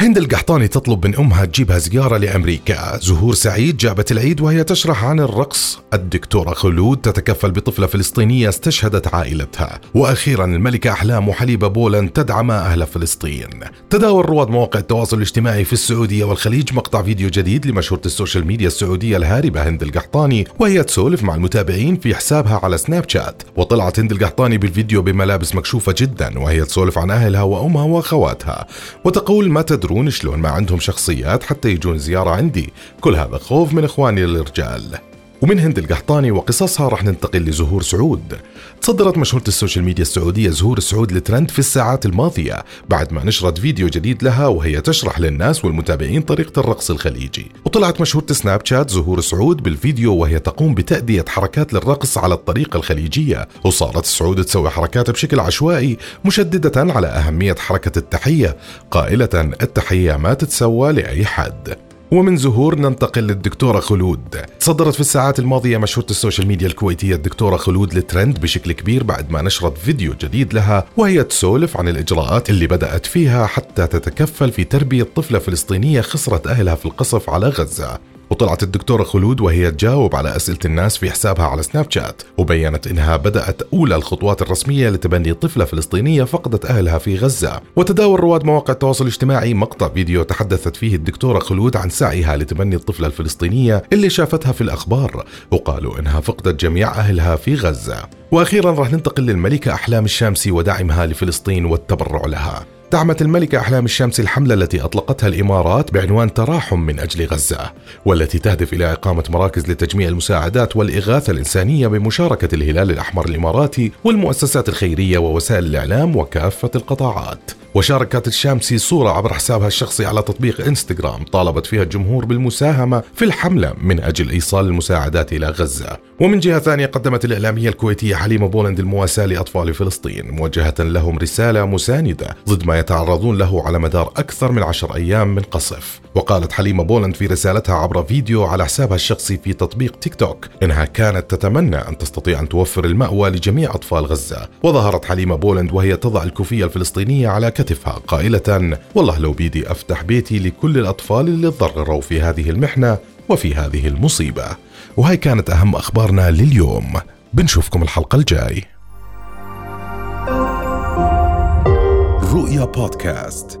هند القحطاني تطلب من أمها تجيبها زيارة لأمريكا. زهور سعيد جابت العيد وهي تشرح عن الرقص. الدكتورة خلود تتكفل بطفلة فلسطينية استشهدت عائلتها. وأخيرا الملكة أحلام وحليبة بولند تدعم أهل فلسطين. تداول رواد مواقع التواصل الاجتماعي في السعودية والخليج مقطع فيديو جديد لمشهورة ال social media السعودية الهاربة هند القحطاني وهي تسولف مع المتابعين في حسابها على سناب شات. وطلعت هند القحطاني بالفيديو بملابس مكشوفة جدا وهي تسولف عن أهلها وأمها وأخواتها. وتقول ما تدرون يدرون شلون ما عندهم شخصيات حتى يجون زيارة عندي. كل هذا خوف من إخواني الرجال. ومن هند القحطاني وقصصها رح ننتقل لزهور سعود. تصدرت مشهورة ال social media السعودية زهور سعود الترند في الساعات الماضية بعد ما نشرت فيديو جديد لها وهي تشرح للناس والمتابعين طريقة الرقص الخليجي. وطلعت مشهورة سناب شات زهور سعود بالفيديو وهي تقوم بتأدية حركات للرقص على الطريقة الخليجية وصارت سعود تسوي حركات بشكل عشوائي مشددة على أهمية حركة التحية. قائلة التحية ما تتسوى لأي حد. ومن زهور ننتقل للدكتورة خلود. تصدرت في الساعات الماضية مشهورة ال social media الكويتية الدكتورة خلود الترند بشكل كبير بعد ما نشرت فيديو جديد لها وهي تسولف عن الإجراءات اللي بدأت فيها حتى تتكفل في تربية طفلة فلسطينية خسرت أهلها في القصف على غزة. وطلعت الدكتورة خلود وهي تجاوب على أسئلة الناس في حسابها على سناب شات وبينت إنها بدأت أولى الخطوات الرسمية لتبني طفلة فلسطينية فقدت أهلها في غزة. وتداول رواد مواقع التواصل الاجتماعي مقطع فيديو تحدثت فيه الدكتورة خلود عن سعيها لتبني الطفلة الفلسطينية اللي شافتها في الأخبار وقالوا إنها فقدت جميع أهلها في غزة. وأخيرا راح ننتقل للملكة أحلام الشامسي ودعمها لفلسطين والتبرع لها. دعمت الملكة أحلام الشمس الحملة التي أطلقتها الإمارات بعنوان تراحم من أجل غزة والتي تهدف إلى إقامة مراكز لتجميع المساعدات والإغاثة الإنسانية بمشاركة الهلال الأحمر الإماراتي والمؤسسات الخيرية ووسائل الإعلام وكافة القطاعات. وشاركت الشامسي صورة عبر حسابها الشخصي على تطبيق إنستغرام طالبت فيها الجمهور بالمساهمة في الحملة من أجل إيصال المساعدات إلى غزة. ومن جهة ثانية قدمت الإعلامية الكويتية حليمة بولند المواساة لأطفال فلسطين موجهة لهم رسالة مساندة ضد ما يتعرضون له على مدار أكثر من عشر أيام من قصف. وقالت حليمة بولند في رسالتها عبر فيديو على حسابها الشخصي في تطبيق تيك توك إنها كانت تتمنى أن تستطيع أن توفر المأوى لجميع أطفال غزة. وظهرت حليمة بولند وهي تضع الكوفية الفلسطينية على كتفها قائلة والله لو بيدي أفتح بيتي لكل الأطفال اللي تضرروا في هذه المحنة وفي هذه المصيبة. وهي كانت أهم أخبارنا لليوم. بنشوفكم الحلقة الجاي. رؤيا بودكاست.